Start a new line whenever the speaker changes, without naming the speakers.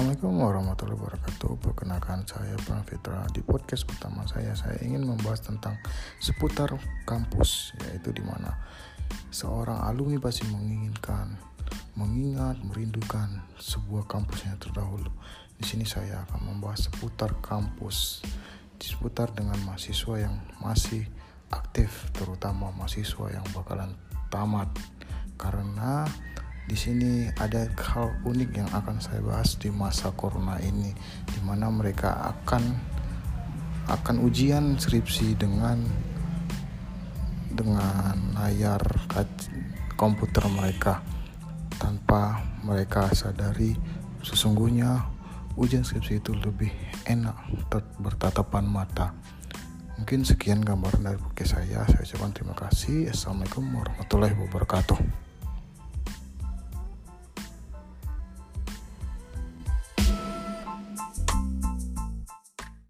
Assalamualaikum warahmatullahi wabarakatuh. Perkenalkan saya Bang Fitra. Di podcast pertama saya Saya ingin membahas tentang seputar kampus Yaitu di mana seorang alumni pasti menginginkan Mengingat, merindukan sebuah kampusnya terdahulu. Di sini saya akan membahas seputar kampus Seputar dengan mahasiswa yang masih aktif Terutama mahasiswa yang bakalan tamat. Karena di sini ada hal unik yang akan saya bahas di masa corona ini, di mana mereka akan akan ujian skripsi dengan dengan layar komputer mereka tanpa mereka sadari sesungguhnya ujian skripsi itu lebih enak bertatapan mata. Mungkin sekian gambaran dari buku saya. Saya ucapkan terima kasih. Assalamualaikum warahmatullahi wabarakatuh.